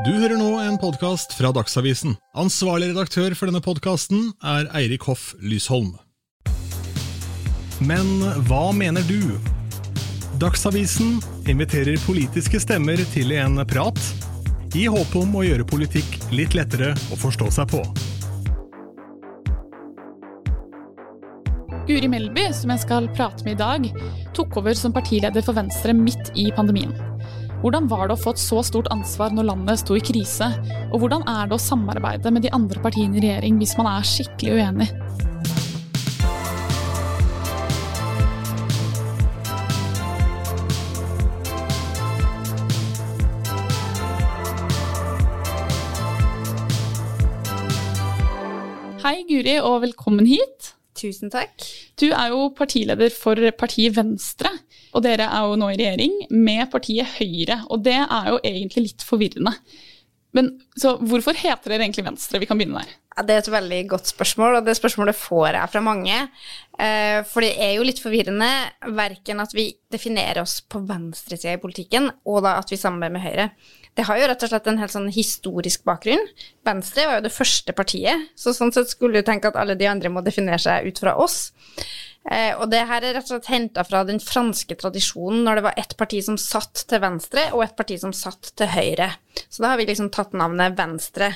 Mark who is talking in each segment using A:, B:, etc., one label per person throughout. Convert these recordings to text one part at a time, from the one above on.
A: Du hører nå en podkast fra Dagsavisen. Ansvarlig redaktør for denne podkasten er Eirik Hoff Lysholm. Men hva mener du? Dagsavisen inviterer politiske stemmer til en prat, i håp om å gjøre politikk litt lettere å forstå seg på.
B: Guri Melby, som jeg skal prate med i dag, tok over som partileder for Venstre midt i pandemien. Hvordan var det å få et så stort ansvar når landet sto i krise? Og hvordan er det å samarbeide med de andre partiene i regjering hvis man er skikkelig uenig? Hei Guri, og velkommen hit.
C: Tusen takk.
B: Du er jo partileder for partiet Venstre, og dere er jo nå i regjering med partiet Høyre. Og det er jo egentlig litt forvirrende. Men så hvorfor heter dere egentlig Venstre? Vi kan begynne der.
C: Ja, det er et veldig godt spørsmål, og det spørsmålet får jeg fra mange. Eh, for det er jo litt forvirrende verken at vi definerer oss på venstresida i politikken, og da at vi samarbeider med Høyre. Det har jo rett og slett en helt sånn historisk bakgrunn. Venstre var jo det første partiet, så sånn sett skulle du tenke at alle de andre må definere seg ut fra oss. Eh, og det her er rett og slett henta fra den franske tradisjonen når det var ett parti som satt til venstre, og ett parti som satt til høyre. Så da har vi liksom tatt navnet Venstre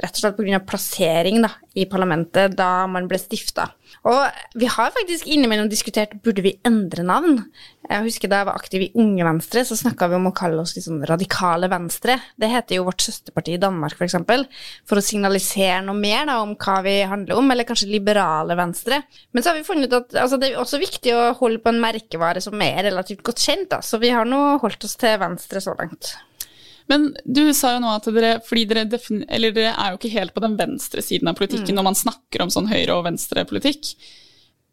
C: rett og slett pga. plassering da, i parlamentet da man ble stifta. Og vi har faktisk innimellom diskutert burde vi endre navn. Jeg husker Da jeg var aktiv i Unge Venstre, så snakka vi om å kalle oss liksom radikale Venstre. Det heter jo vårt søsterparti i Danmark, f.eks. For, eksempel, for å signalisere noe mer da, om hva vi handler om, eller kanskje liberale Venstre. Men så har vi funnet at altså, det er også viktig å holde på en merkevare som er relativt godt kjent, da. så vi har nå holdt oss til Venstre så langt.
B: Men du sa jo nå at dere fordi dere, eller dere er jo ikke helt på den venstre siden av politikken mm. når man snakker om sånn høyre- og venstrepolitikk.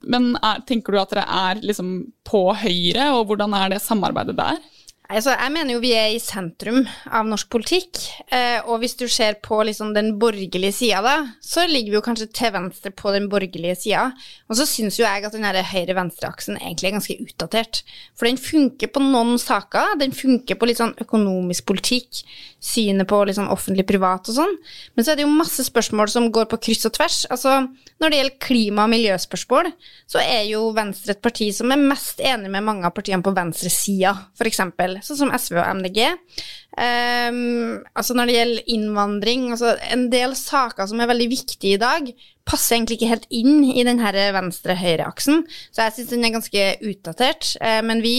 B: Men er, tenker du at dere er liksom på høyre, og hvordan er det samarbeidet der?
C: Altså, jeg mener jo vi er i sentrum av norsk politikk. Eh, og hvis du ser på liksom den borgerlige sida, da, så ligger vi jo kanskje til venstre på den borgerlige sida. Og så syns jo jeg at den høyre-venstre-aksen egentlig er ganske utdatert. For den funker på noen saker. Den funker på litt sånn økonomisk politikk, synet på liksom offentlig-privat og sånn. Men så er det jo masse spørsmål som går på kryss og tvers. Altså, når det gjelder klima- og miljøspørsmål, så er jo Venstre et parti som er mest enig med mange av partiene på venstresida, f.eks. Sånn som SV og MDG. Um, ehm, altså når det gjelder innvandring, altså en del saker som er veldig viktige i dag, passer egentlig ikke helt inn i denne venstre-høyre-aksen, så jeg syns den er ganske utdatert. Uh, men vi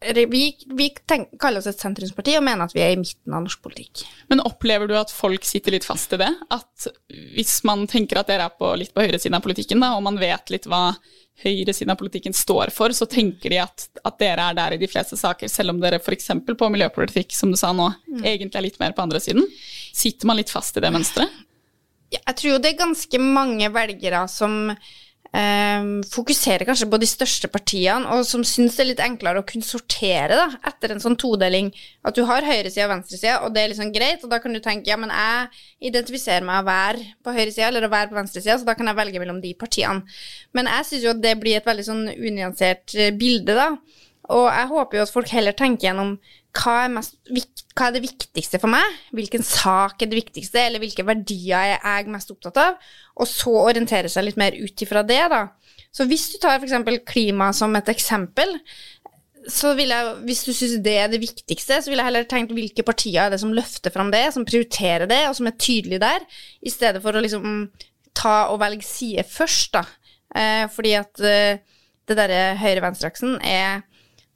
C: vi, vi tenk, kaller oss et sentrumsparti og mener at vi er i midten av norsk politikk.
B: Men opplever du at folk sitter litt fast i det? At hvis man tenker at dere er på, litt på høyresiden av politikken, da, og man vet litt hva høyresiden av politikken står for, så tenker de at, at, dere er der i de fleste saker, selv om dere f.eks. på miljøpolitikk, som du sa nå, mm. egentlig er litt mer på andre siden. Sitter man litt fast i det mønsteret?
C: Ja, jeg tror jo det er ganske mange velgere som Um, fokuserer kanskje på de største partiene, og som syns det er litt enklere å kunne sortere da, etter en sånn todeling. At du har høyresida og venstresida, og det er liksom greit, og da kan du tenke ja, men jeg identifiserer meg å være på høyresida eller å være på venstresida, så da kan jeg velge mellom de partiene. Men jeg syns jo at det blir et veldig sånn unyansert eh, bilde, da. Og jeg håper jo at folk heller tenker gjennom hva er, mest, hva er, det viktigste for meg? Hvilken sak er det viktigste, eller hvilke verdier er jeg mest opptatt av? Og så orientere seg litt mer ut ifra det, da. Så hvis du tar f.eks. klima som et eksempel, så vil jeg, hvis du syns det er det viktigste, så vil jeg heller tenkt hvilke partier er det som løfter fram det, som prioriterer det, og som er tydelige der, i stedet for å liksom ta og velge side først, da. Eh, fordi at eh, det derre høyre-venstre-aksen er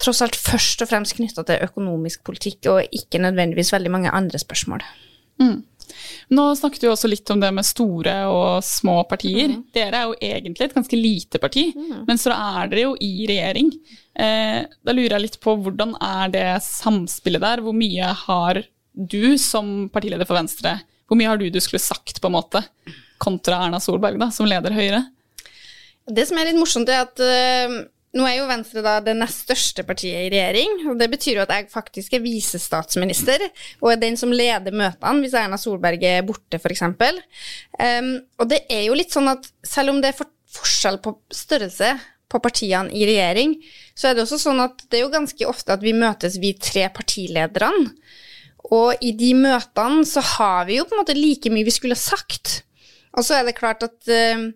C: tross alt først og fremst knytta til økonomisk politikk, og ikke nødvendigvis veldig mange andre spørsmål.
B: Mm. Nå snakket du også litt om det med store og små partier. Mm. Dere er jo egentlig et ganske lite parti, mm. men så er dere jo i regjering. Eh, da lurer jeg litt på hvordan er det samspillet der? Hvor mye har du som partileder for Venstre, hvor mye har du du skulle sagt, på en måte, kontra Erna Solberg, da, som leder Høyre?
C: Det som er litt morsomt, er at uh, nå er jo Venstre da det nest største partiet i regjering, og det betyr jo at jeg faktisk er visestatsminister og er den som leder møtene hvis Erna Solberg er borte, f.eks. Um, og det er jo litt sånn at selv om det er for forskjell på størrelse på partiene i regjering, så er det også sånn at det er jo ganske ofte at vi møtes, vi tre partilederne. Og i de møtene så har vi jo på en måte like mye vi skulle ha sagt. Og så er det klart at uh,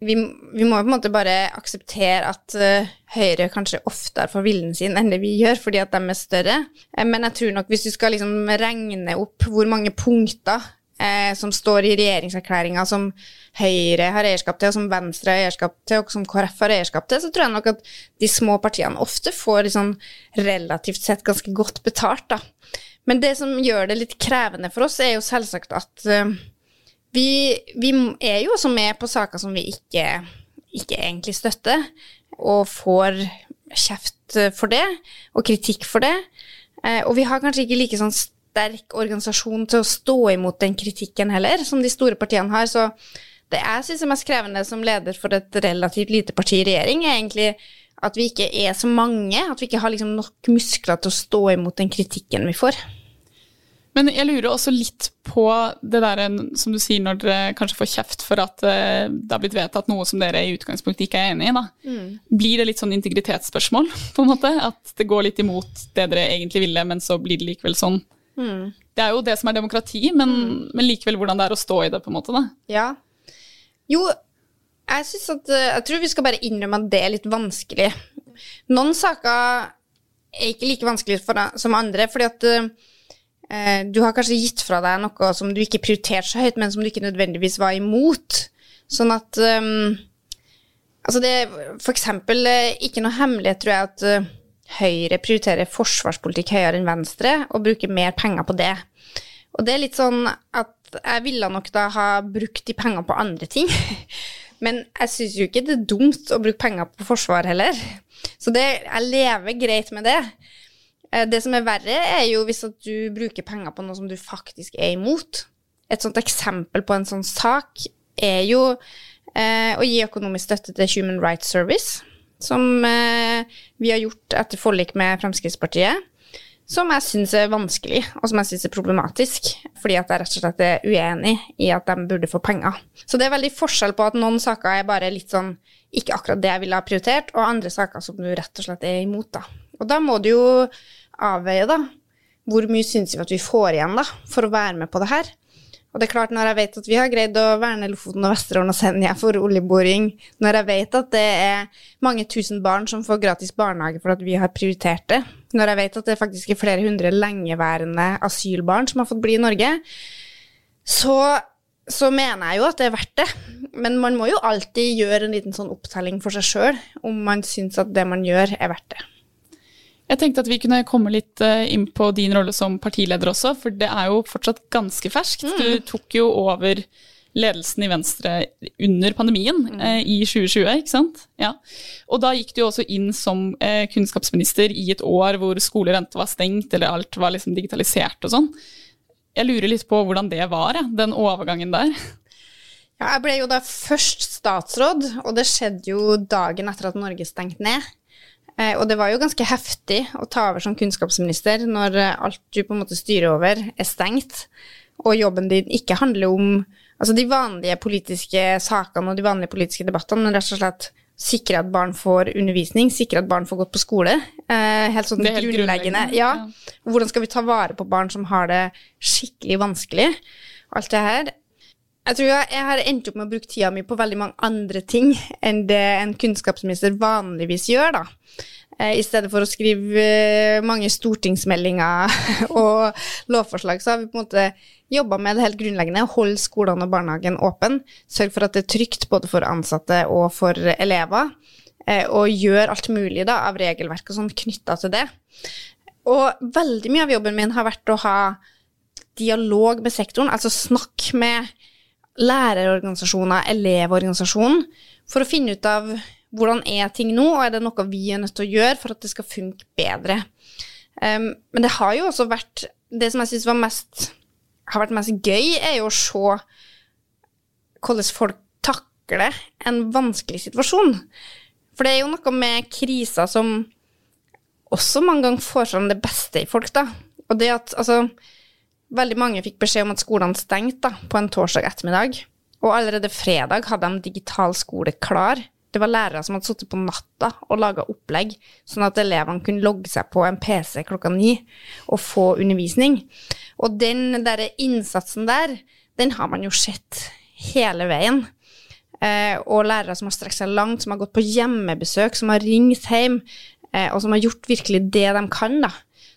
C: vi, vi, må på en måte bare akseptere at uh, Høyre kanskje oftere får viljen sin enn det vi gjør, fordi at de er større. Uh, men jeg tror nok hvis du skal liksom regne opp hvor mange punkter eh, som står i regjeringserklæringa som Høyre har eierskap til, og som Venstre har eierskap til, og som KrF har eierskap til, så tror jeg nok at de små partiene ofte får liksom relativt sett ganske godt betalt, da. Men det som gjør det litt krevende for oss, er jo selvsagt at uh, vi, vi, er jo også med på saker som vi ikke, ikke egentlig støtter, og får kjeft for det, og kritikk for det. Uh, og vi har kanskje ikke like sånn sterk organisasjon til å stå imot den kritikken heller, som de store partiene har. Så det jeg syns er mest krevende som leder for et relativt lite parti i regjering, er egentlig at vi ikke er så mange, at vi ikke har liksom nok muskler til å stå imot den kritikken vi får.
B: Men jeg lurer også litt på det der som du sier når dere kanskje får kjeft for at eh, det har blitt vedtatt noe som dere i utgangspunktet ikke er enig i. da. Mm. Blir det litt sånn integritetsspørsmål, på en måte? At det går litt imot det dere egentlig ville, men så blir det likevel sånn? Mm. Det er jo det som er demokrati, men, mm. men, likevel hvordan det er å stå i det, på en måte. da.
C: Ja. Jo, jeg synes at eh, Jeg tror vi skal bare innrømme at det er litt vanskelig. Noen saker er ikke like vanskelig for, som andre, fordi at eh, du har kanskje gitt fra deg noe som du ikke prioriterte så høyt, men som du ikke nødvendigvis var imot. Sånn at um, Altså, det er for eksempel eh, ikke noe hemmelighet, tror jeg, at uh, Høyre prioriterer forsvarspolitikk høyere enn Venstre og bruker mer penger på det. Og det er litt sånn at jeg ville nok da ha brukt de pengene på andre ting. Men jeg syns jo ikke det er dumt å bruke penger på forsvar heller. Så det, jeg lever greit med det. Eh, det som er verre, er jo hvis at du bruker penger på noe som du faktisk er imot. Et sånt eksempel på en sånn sak er jo eh, å gi økonomisk støtte til Human Rights Service som eh, vi har gjort etter forlik med Fremskrittspartiet. Som jeg syns er vanskelig, og som jeg syns er problematisk. Fordi at jeg rett og slett er uenig i at de burde få penger. Så det er veldig forskjell på at noen saker er bare litt sånn ikke akkurat det jeg ville ha prioritert, og andre saker som du rett og slett er imot, da. Og da må du jo avveie, da. Hvor mye syns vi at vi får igjen, da, for å være med på det her? Og det er klart, når jeg vet at vi har greid å verne Lofoten og Vesterålen og Senja for oljeboring, når jeg vet at det er mange tusen barn som får gratis barnehage for at vi har prioritert det, når jeg vet at det faktisk er flere hundre lengeværende asylbarn som har fått bli i Norge, så, så mener jeg jo at det er verdt det. Men man må jo alltid gjøre en liten sånn opptelling for seg sjøl om man syns at det man gjør, er verdt det.
B: Jeg tenkte at vi kunne komme litt eh, inn på din rolle som partileder også, for det er jo fortsatt ganske ferskt. Mm. Du tok jo over ledelsen i Venstre under pandemien mm. eh, i 2020, ikke sant? Ja. Og da gikk du jo også inn som eh, kunnskapsminister i et år hvor skoler enten var stengt eller alt var liksom digitalisert og sånn. Jeg lurer litt på hvordan det var, ja, den overgangen der.
C: Ja, jeg ble jo da først statsråd, og det skjedde jo dagen etter at Norge stengte ned. Eh, og det var jo ganske heftig å ta over som kunnskapsminister når eh, alt du på en måte styrer over, er stengt, og jobben din ikke handler om altså de vanlige politiske sakene og de vanlige politiske debattene, men rett og slett sikre at barn får undervisning, sikre at barn får gått på skole. Eh, helt sånn helt grunnleggende. Ja. Hvordan skal vi ta vare på barn som har det skikkelig vanskelig? Alt det her. Jeg tror jeg har endt opp med å bruke tida mi på veldig mange andre ting enn det en kunnskapsminister vanligvis gjør, da. Eh, I stedet for å skrive eh, mange stortingsmeldinger og lovforslag, så har vi på en måte jobba med det helt grunnleggende. Holde skolene og barnehagen åpen. Sørge for at det er trygt både for ansatte og for elever. Eh, og gjøre alt mulig da, av regelverk og sånn knytta til det. Og veldig mye av jobben min har vært å ha dialog med sektoren, altså snakk med lærerorganisasjoner, elevorganisasjonen, for å finne ut av hvordan er ting nå, og er det noe vi er nødt til å gjøre for at det skal funke bedre. Um, men det har jo også vært Det som jeg syns har vært mest gøy, er jo å se hvordan folk takler en vanskelig situasjon. For det er jo noe med kriser som også mange ganger får fram det beste i folk, da. Og det at altså Veldig mange fikk beskjed om at skolene stengte på en torsdag ettermiddag. Og allerede fredag hadde de digital skole klar. Det var lærere som hadde sittet på natta og laga opplegg, sånn at elevene kunne logge seg på en PC klokka ni og få undervisning. Og den derre innsatsen der, den har man jo sett hele veien. Eh, og lærere som har strekt seg langt, som har gått på hjemmebesøk, som har ringt hjem, eh, og som har gjort virkelig det de kan, da.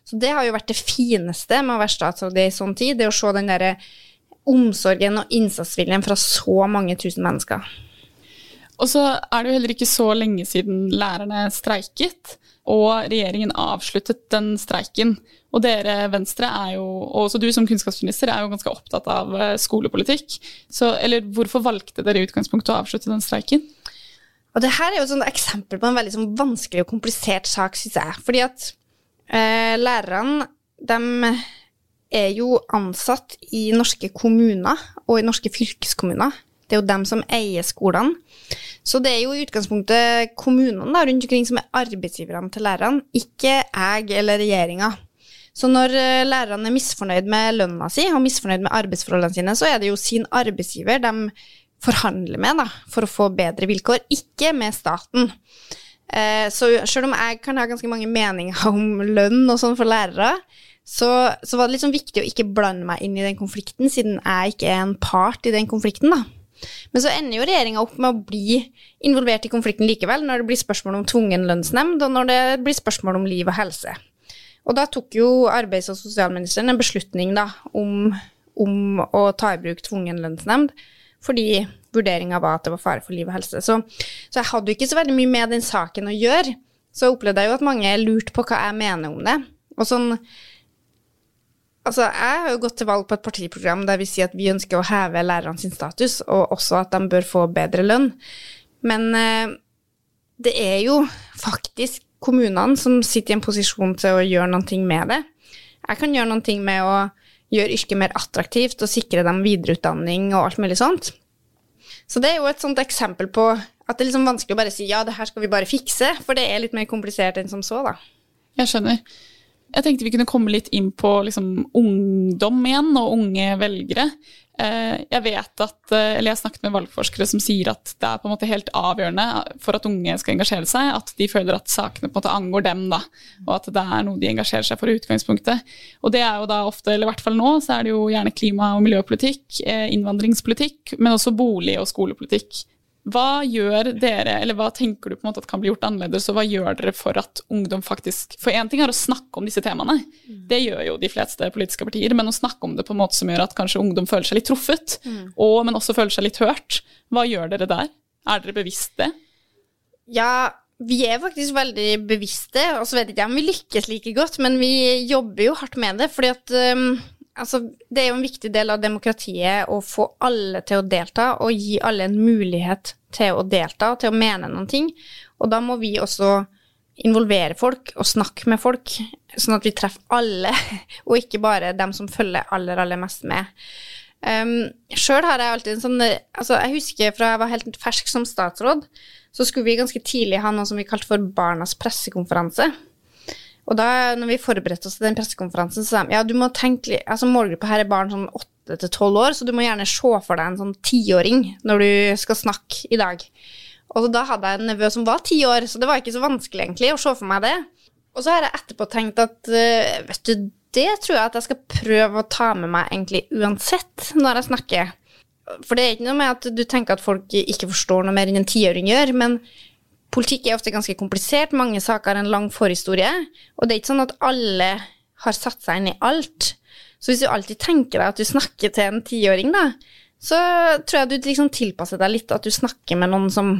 C: Så det har jo vært det fineste med å være statsråd i sånn tid, det å se den derre omsorgen og innsatsviljen fra så mange tusen mennesker.
B: Og så er det jo heller ikke så lenge siden lærerne streiket, og regjeringen avsluttet den streiken. Og dere Venstre er jo, og også du som kunnskapsminister, er jo ganske opptatt av eh, skolepolitikk. Så, eller hvorfor valgte dere i utgangspunktet å avslutte den streiken?
C: Og det her er jo et eksempel på en veldig sånn vanskelig og komplisert sak, syns jeg. Fordi at eh, lærerne, de er jo ansatt i norske kommuner og i norske fylkeskommuner. Det er jo dem som eier skolene. Så det er jo i utgangspunktet kommunene da, rundt omkring som er arbeidsgiverne til lærerne, ikke jeg eller regjeringa. Så når eh, lærerne er misfornøyd med lønna si og misfornøyd med arbeidsforholdene sine, så er det jo sin arbeidsgiver de forhandler med da, for å få bedre vilkår, ikke med staten. Eh, så selv om jeg kan ha ganske mange meninger om lønn og sånn for lærere, så, så, var det liksom viktig å ikke blande meg inn i den konflikten, siden jeg ikke er en part i den konflikten, da. Men så ender jo regjeringa opp med å bli involvert i konflikten likevel, når det blir spørsmål om tvungen lønnsnemnd, og når det blir spørsmål om liv og helse. Og da tok jo arbeids- og sosialministeren en beslutning da, om, om å ta i bruk tvungen lønnsnemnd, fordi vurderinga var at det var fare for liv og helse. Så, så jeg hadde jo ikke så veldig mye med den saken å gjøre. Så opplevde jeg jo at mange lurte på hva jeg mener om det. Og sånn Altså, jeg har jo gått til valg på et partiprogram der vi sier at vi ønsker å heve lærerne sin status, og også at de bør få bedre lønn. Men eh, det er jo faktisk kommunene som sitter i en posisjon til å gjøre noe med det. Jeg kan gjøre noe med å gjøre yrket mer attraktivt og sikre dem videreutdanning og alt mulig sånt. Så det er jo et sånt eksempel på at det er liksom vanskelig å bare si ja, det her skal vi bare fikse, for det er litt mer komplisert enn som så, da.
B: Jeg skjønner. Jeg tenkte vi kunne komme litt inn på liksom, ungdom igjen, og unge velgere. Eh, jeg vet at, eh, eller jeg har snakket med valgforskere som sier at det er på en måte helt avgjørende for at unge skal engasjere seg, at de føler at sakene på en måte angår dem, da, og at det er noe de engasjerer seg for i utgangspunktet. Og det er jo da ofte, eller i hvert fall nå, så er det jo gjerne klima- og miljøpolitikk, eh, innvandringspolitikk, men også bolig- og skolepolitikk. Hva gjør dere, eller hva tenker du på en måte at kan bli gjort annerledes, og hva gjør dere for at ungdom faktisk For én ting er å snakke om disse temaene, mm. det gjør jo de fleste politiske partier, men å snakke om det på en måte som gjør at kanskje ungdom føler seg litt truffet, mm. og, men også føler seg litt hørt. Hva gjør dere der? Er dere bevisst det?
C: Ja, vi er faktisk veldig bevisste, og så vet jeg ikke om vi lykkes like godt, men vi jobber jo hardt med det, fordi at um altså, det er jo en viktig del av demokratiet å få alle til å delta, og gi alle en mulighet til å delta til å mene noen ting. Og da må vi også involvere folk og snakke med folk, sånn at vi treffer alle, og ikke bare dem som følger aller, aller mest med. Um, Sjøl har jeg alltid en sånn altså Jeg husker fra jeg var helt fersk som statsråd, så skulle vi ganske tidlig ha noe som vi kalte for Barnas pressekonferanse. Og da når vi forberedte oss til den pressekonferansen, så sa de ja, du må tenke litt altså Målgruppa her er barn sånn åtte til tolv år, så du må gjerne se for deg en sånn tiåring når du skal snakke i dag. Og da hadde jeg en nevø som var ti år, så det var ikke så vanskelig egentlig å se for meg det. Og så har jeg etterpå tenkt at eh, vet du, det tror jeg at jeg skal prøve å ta med meg egentlig uansett når jeg snakker. For det er ikke noe med at du tenker at folk ikke forstår noe mer enn en tiåring gjør, men Politikk er ofte ganske komplisert, mange saker har en lang forhistorie, og det er ikke sånn at alle har satt seg inn i alt. Så hvis du alltid tenker deg at du snakker til en tiåring, da, så tror jeg du liksom tilpasser deg litt, at du snakker med noen som,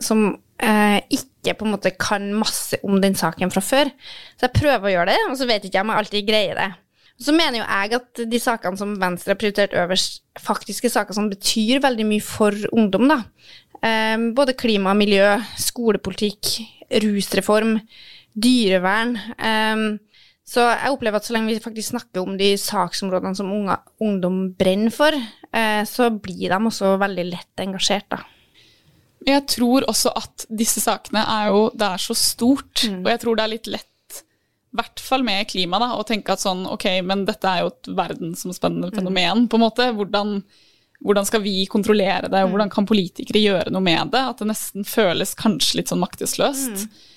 C: som eh, ikke på en måte kan masse om den saken fra før. Så jeg prøver å gjøre det, og så vet ikke jeg om jeg alltid greier det. Så mener jo jeg at de sakene som Venstre har prioritert øverst, faktisk er saker som betyr veldig mye for ungdom, da. Um, både klima, miljø, skolepolitikk, rusreform, dyrevern. Um, så jeg opplever at så lenge vi faktisk snakker om de saksområdene som unge, ungdom brenner for, uh, så blir de også veldig lett engasjert, da.
B: Jeg tror også at disse sakene er jo Det er så stort, mm. og jeg tror det er litt lett, i hvert fall med klima, da, å tenke at sånn ok, men dette er jo et verdensomspennende mm. fenomen, på en måte. Hvordan hvordan skal vi kontrollere det, mm. hvordan kan politikere gjøre noe med det? At det nesten føles kanskje litt sånn maktesløst. Mm.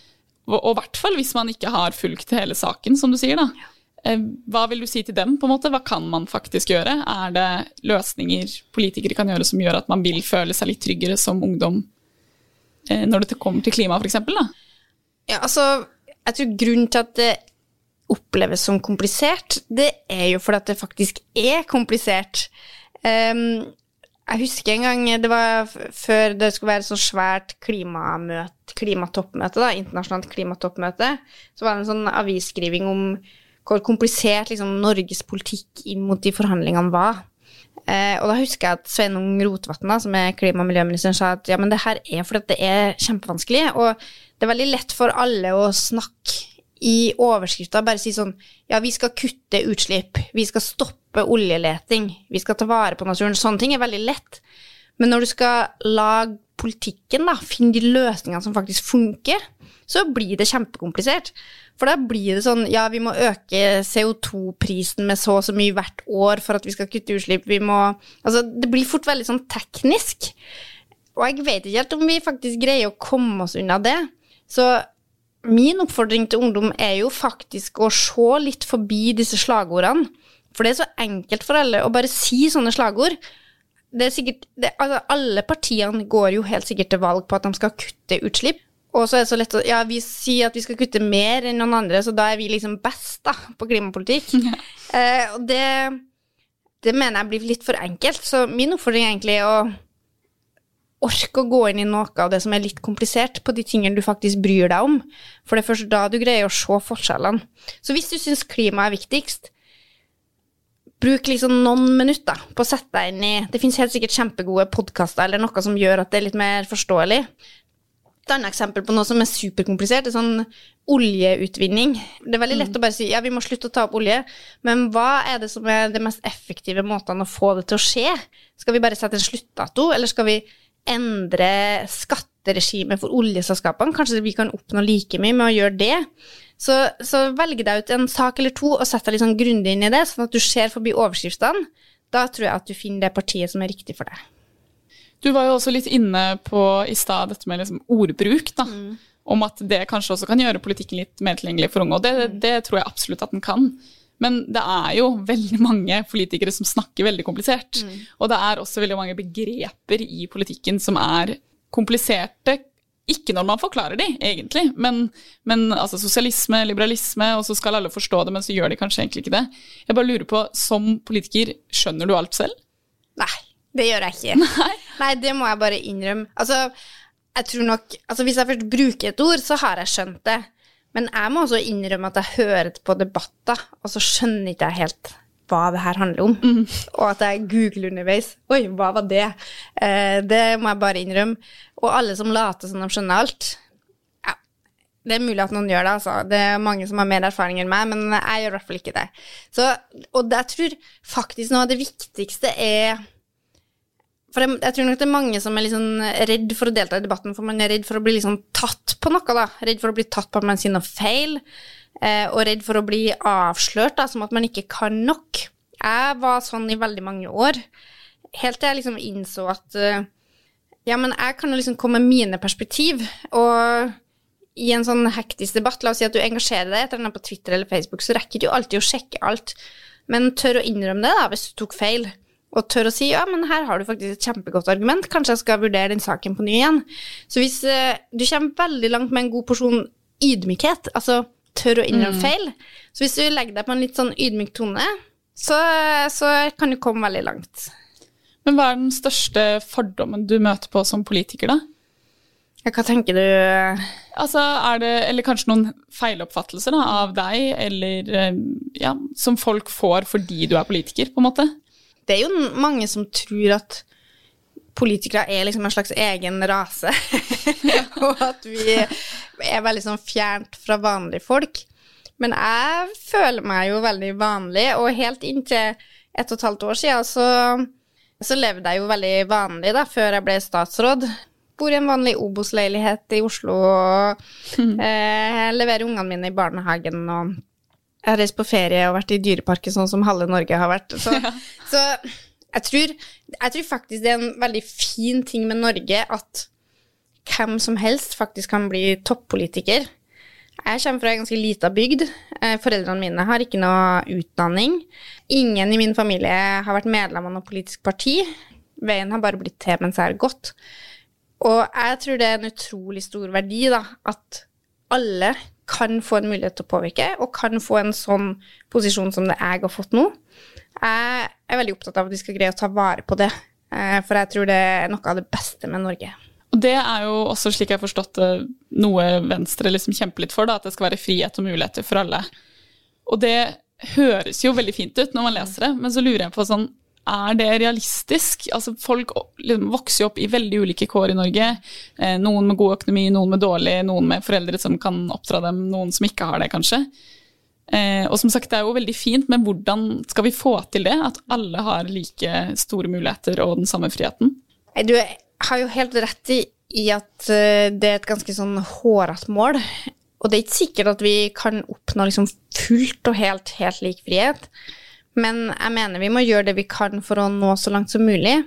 B: Og i hvert fall hvis man ikke har fulgt hele saken, som du sier, da. Eh, hva vil du si til dem? på en måte? Hva kan man faktisk gjøre? Er det løsninger politikere kan gjøre som gjør at man vil føle seg litt tryggere som ungdom eh, når det kommer til klima, f.eks.?
C: Ja, altså, jeg tror grunnen til at det oppleves som komplisert, det er jo fordi at det faktisk er komplisert. Um, jeg husker en gang det var før det skulle være så svært klimamøte, klimatoppmøte, da, internasjonalt klimatoppmøte, så var det en sånn avisskriving om hvor komplisert liksom, Norges politikk inn mot de forhandlingene var. Eh, og da husker jeg at Sveinung Rotevatn, som er klima- og miljøministeren, sa at ja, men det her er fordi det er kjempevanskelig, og det er veldig lett for alle å snakke i overskrifta bare si sånn ja, vi skal kutte utslipp, vi skal stoppe oljeleting, vi skal ta vare på naturen. Sånne ting er veldig lett. Men når du skal lage politikken, da, finne de løsningene som faktisk funker, så blir det kjempekomplisert. For da blir det sånn ja, vi må øke CO2-prisen med så og så mye hvert år for at vi skal kutte utslipp. Vi må Altså, det blir fort veldig sånn teknisk. Og jeg vet ikke helt om vi faktisk greier å komme oss unna det. Så min oppfordring til ungdom er jo faktisk å se litt forbi disse slagordene. For det er så enkelt for alle å bare si sånne slagord. Det er sikkert, det, altså alle partiene går jo helt sikkert til valg på at de skal kutte utslipp. Og så er det så lett å Ja, vi sier at vi skal kutte mer enn noen andre, så da er vi liksom best da, på klimapolitikk. Ja. Eh, og det, det mener jeg blir litt for enkelt. Så min oppfordring er egentlig å orke å gå inn i noe av det som er litt komplisert, på de tingene du faktisk bryr deg om. For det er først da du greier å se forskjellene. Så hvis du syns klima er viktigst, bruk liksom noen minutter på å sette deg inn i Det fins helt sikkert kjempegode podkaster eller noe som gjør at det er litt mer forståelig. Et annet eksempel på noe som er superkomplisert, er sånn oljeutvinning. Det er veldig lett mm. å bare si ja, vi må slutte å ta opp olje, men hva er det som er de mest effektive måtene å få det til å skje? Skal vi bare sette en sluttdato, eller skal vi endre skatteregimet for oljeselskapene? Kanskje vi kan oppnå like mye med å gjøre det? Så, så velg deg ut en sak eller to og sett deg litt sånn grundig inn i det, sånn at du ser forbi overskriftene. Da tror jeg at du finner det partiet som er riktig for deg.
B: Du var jo også litt inne på i stad dette med liksom ordbruk. da, mm. Om at det kanskje også kan gjøre politikken litt mer tilgjengelig for unge. Og det, mm. det, tror jeg absolutt at den kan. Men det er jo veldig mange politikere som snakker veldig komplisert. Mm. Og det er også veldig mange begreper i politikken som er kompliserte. Ikke når man forklarer de, egentlig, men, men altså sosialisme, liberalisme, og så skal alle forstå det, men så gjør de kanskje egentlig ikke det. Jeg bare lurer på, som politiker, skjønner du alt selv?
C: Nei. Det gjør jeg ikke. Nei. Nei, det må jeg bare innrømme. Altså, jeg tror nok Altså, hvis jeg først bruker et ord, så har jeg skjønt det. Men jeg må også innrømme at jeg hører på debatter, og så skjønner ikke jeg helt hva det her handler om. Mm. Og at jeg googler underveis. Oi, hva var det? Eh, det må jeg bare innrømme. Og alle som later som de skjønner alt. Ja, det er mulig at noen gjør det, altså. Det er mange som har mer erfaring enn meg, men jeg gjør i hvert fall ikke det. Så, og jeg tror faktisk noe av det viktigste er for jeg, jeg, tror nok det er mange som er liksom redd for å delta i debatten, for man er redd for å bli liksom tatt på noe. da. Redd for å bli tatt på at man sier noe feil, eh, og redd for å bli avslørt, da, som at man ikke kan nok. Jeg var sånn i veldig mange år, helt til jeg liksom innså at uh, ja, men jeg kan jo liksom komme med mine perspektiv, og i en sånn hektisk debatt, la oss si at du engasjerer deg etter den på Twitter eller Facebook, så rekker du alltid å sjekke alt, men tør å innrømme det da, hvis du tok feil og tør å si ja, men her har du faktisk et kjempegodt argument, kanskje jeg skal vurdere den saken på ny igjen. Så hvis eh, du kommer veldig langt med en god porsjon ydmykhet, altså tør å innrømme mm. feil, så hvis du legger deg på en litt sånn ydmyk tone, så, så kan du komme veldig langt.
B: Men hva er den største fordommen du møter på som politiker, da?
C: Ja, hva tenker du?
B: Altså, er det, Eller kanskje noen feiloppfattelser da, av deg, eller eh, ja, som folk får fordi du er politiker, på en måte?
C: Det er jo mange som tror at politikere er liksom en slags egen rase, og at vi er veldig sånn fjernt fra vanlige folk. Men jeg føler meg jo veldig vanlig, og helt inntil et og et halvt år siden så, så levde jeg jo veldig vanlig da, før jeg ble statsråd. Bor i en vanlig Obos-leilighet i Oslo og mm. eh, leverer ungene mine i barnehagen og jeg har reist på ferie og vært i dyreparken sånn som halve Norge har vært. Så, ja. så jeg, tror, jeg, tror, faktisk det er en veldig fin ting med Norge at hvem som helst faktisk kan bli toppolitiker. Jeg kommer fra ei ganske lita bygd. Eh, foreldrene mine har ikke noe utdanning. Ingen i min familie har vært medlem av noe politisk parti. Veien har bare blitt til mens jeg har gått. Og jeg tror det er en utrolig stor verdi da, at alle kan få en mulighet til å påvirke, og kan få en sånn posisjon som det jeg har fått nå. Jeg er veldig opptatt av at vi skal greie å ta vare på det, eh, for jeg tror det er noe av det beste med Norge.
B: Og Det er jo også, slik jeg har forstått det, noe Venstre liksom kjemper litt for, da, at det skal være frihet og muligheter for alle. Og det høres jo veldig fint ut når man leser det, men så lurer jeg på sånn er det realistisk? Altså, folk liksom, vokser jo opp i veldig ulike kår i Norge. Eh, noen med god økonomi, noen med dårlig, noen med foreldre som kan oppdra dem, noen som ikke har det, kanskje. Eh, og som sagt, det er jo veldig fint, men hvordan skal vi få til det? At alle har like store muligheter og den samme friheten?
C: Du har jo helt rett i, at uh, det er et ganske sånn hårete mål. Og det er ikke sikkert at vi kan oppnå liksom fullt og helt, helt lik frihet. Men jeg mener vi må gjøre det vi kan for å nå så langt som mulig.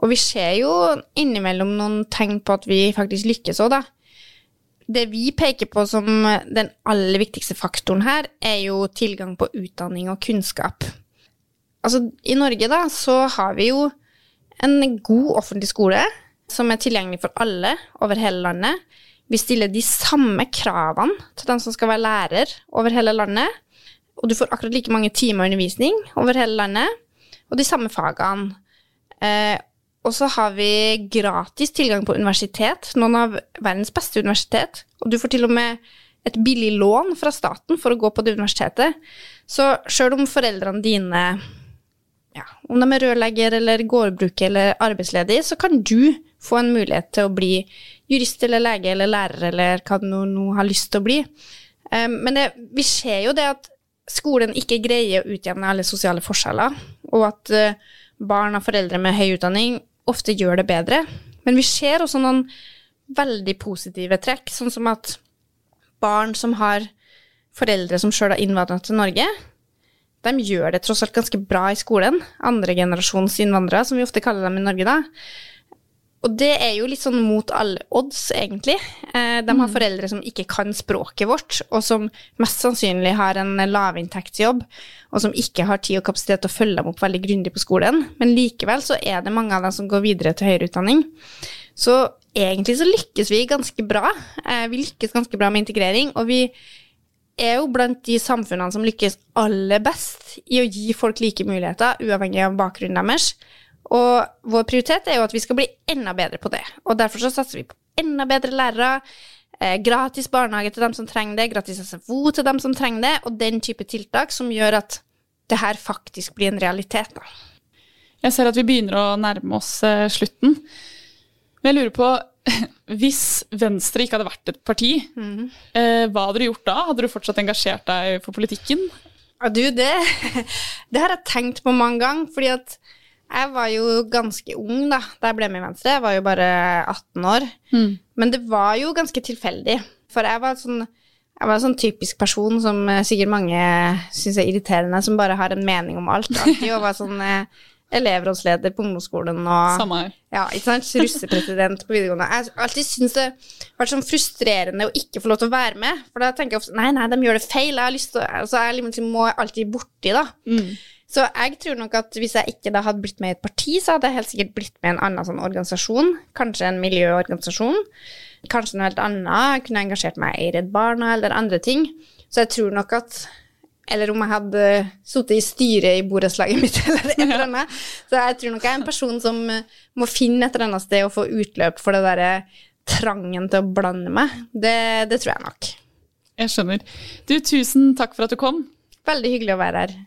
C: Og vi ser jo innimellom noen tegn på at vi faktisk lykkes òg, da. Det vi peker på som den aller viktigste faktoren her, er jo tilgang på utdanning og kunnskap. Altså, i Norge, da, så har vi jo en god offentlig skole som er tilgjengelig for alle over hele landet. Vi stiller de samme kravene til den som skal være lærer over hele landet. Og du får akkurat like mange timer undervisning over hele landet, og de samme fagene. Eh, og så har vi gratis tilgang på universitet, noen av verdens beste universitet. Og du får til og med et billig lån fra staten for å gå på det universitetet. Så sjøl om foreldrene dine ja, om de er rørlegger eller gårdbruker eller arbeidsledig, så kan du få en mulighet til å bli jurist eller lege eller lærer eller hva du nå har lyst til å bli. Um, men det, vi ser jo det at skolen ikke greier å utjevne alle sosiale forskjeller, og at uh, barn av foreldre med høy utdanning ofte gjør det bedre. Men vi ser også noen veldig positive trekk, sånn som at barn som har foreldre som sjøl har innvandret til Norge, de gjør det tross alt ganske bra i skolen. Andregenerasjons innvandrere, som vi ofte kaller dem i Norge da. Og det er jo litt sånn mot alle odds, egentlig. Eh, de har mm. foreldre som ikke kan språket vårt, og som mest sannsynlig har en lavinntektsjobb, og som ikke har tid og kapasitet til å følge dem opp veldig grundig på skolen. Men likevel så er det mange av dem som går videre til høyere utdanning. Så egentlig så lykkes vi ganske bra. Eh, vi lykkes ganske bra med integrering, og vi er jo blant de samfunnene som lykkes aller best i å gi folk like muligheter, uavhengig av bakgrunnen deres. Og vår prioritet er jo at vi skal bli enda bedre på det. Og derfor så satser vi på enda bedre lærere, eh, gratis barnehage til dem som trenger det, gratis SFO til dem som trenger det, og den type tiltak som gjør at det her faktisk blir en realitet. Da.
B: Jeg ser at vi begynner å nærme oss eh, slutten. Men jeg lurer på, hvis Venstre ikke hadde vært et parti, mm. eh, hva hadde du gjort da? Hadde du fortsatt engasjert deg for politikken?
C: Ja, du, det, det har jeg tenkt på mange ganger. fordi at jeg var jo ganske ung da da jeg ble med i Venstre. Jeg var jo bare 18 år. Mm. Men det var jo ganske tilfeldig. For jeg var sånn jeg var en sånn typisk person som eh, sikkert mange syns er irriterende, som bare har en mening om alt. alltid, og var sånn eh, elevrådsleder på ungdomsskolen og
B: Samme her.
C: Ja, ikke sant? Russepresident på videregående. Jeg har alltid syntes det har vært sånn frustrerende å ikke få lov til å være med. For da tenker jeg ofte nei, nei, de gjør det feil. Jeg har lyst til å Altså, jeg må alltid borti, da. Mm. Så jeg tror nok at hvis jeg ikke da hadde blitt med i et parti, så hadde jeg helt sikkert blitt med i en annen sånn organisasjon. Kanskje en miljøorganisasjon. Kanskje noe helt annet. Jeg kunne engasjert meg i Redd Barna eller andre ting. Så jeg tror nok at eller om jeg hadde sittet i styret i borettslaget mitt, eller et eller annet. Så jeg tror nok jeg er en person som eh, må finne et eller annet sted å få utløp for det derre trangen til å blande meg. Det, det tror jeg nok.
B: Jeg skjønner. Du, tusen takk for at du kom.
C: Veldig hyggelig å være her.